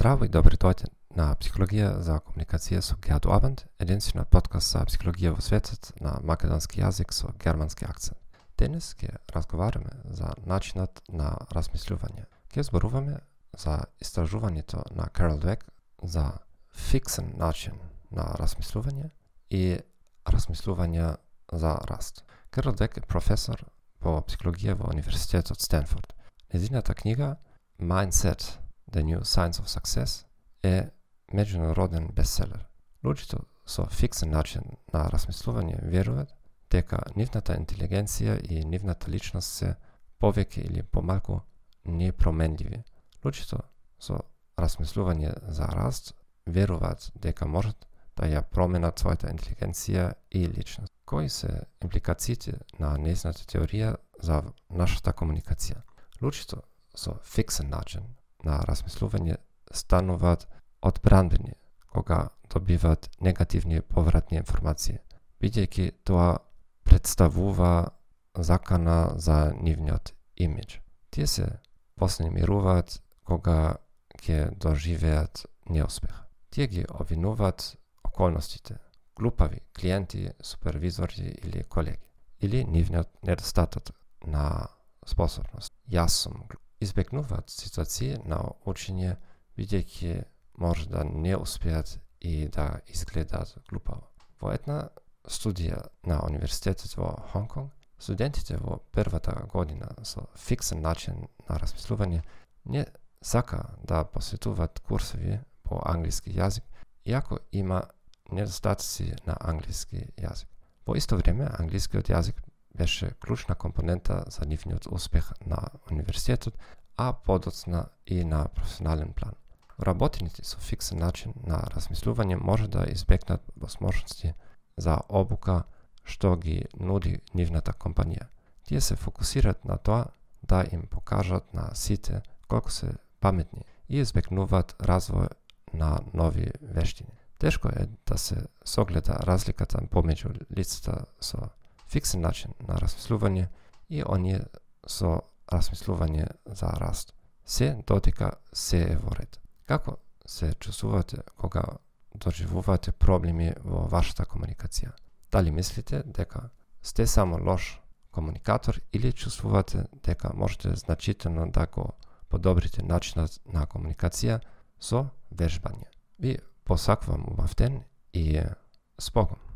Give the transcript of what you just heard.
Здраво и добри дојде на Психологија за комуникација со Геат Абанд, единствениот подкаст за психологија во светот на македонски јазик со германски акцент. Денес ќе разговараме за начинот на размислување. Ќе зборуваме за истражувањето на Карл Двек за фиксен начин на размислување и размислување за раст. Карл Двек е професор по психологија во Универзитетот Стенфорд. Незината книга Mindset The New Science of Success е меѓународен бестселер. Луѓето со фиксен начин на размислување веруваат дека нивната интелигенција и нивната личност се повеќе или помалку непроменливи. Луѓето со размислување за раст веруваат дека можат да ја променат својата интелигенција и личност. Кои се импликациите на незната теорија за нашата комуникација? Луѓето со фиксен начин на размислување стануваат одбранбени кога добиваат негативни повратни информации, бидејќи тоа представува закана за нивниот имидж. Тие се поснемируваат кога ќе доживеат неуспех. Тие ги обвинуваат околностите, глупави клиенти, супервизори или колеги, или нивниот недостаток на способност. Јас сум избегнуваат ситуации на учење бидејќи може да не успеат и да изгледаат глупаво. Во една студија на Универзитетот во Хонг Конг студентите во првата година со фиксен начин на размислување не сака да посетуваат курсови по англиски јазик, иако има недостатци на англиски јазик. Во исто време, англискиот јазик беше клучна компонента за нивниот успех на универзитетот, а подоцна и на професионален план. Работените со фиксен начин на размислување може да избегнат возможности за обука што ги нуди нивната компанија. Тие се фокусираат на тоа да им покажат на сите колку се паметни и избегнуваат развој на нови вештини. Тешко е да се согледа разликата помеѓу лицата со фиксен начин на размислување и оние со размислување за раст. Се дотека се е во ред. Како се чувствувате кога доживувате проблеми во вашата комуникација? Дали мислите дека сте само лош комуникатор или чувствувате дека можете значително да го подобрите начинот на комуникација со вежбање? Ви посакувам убав ден и спогум!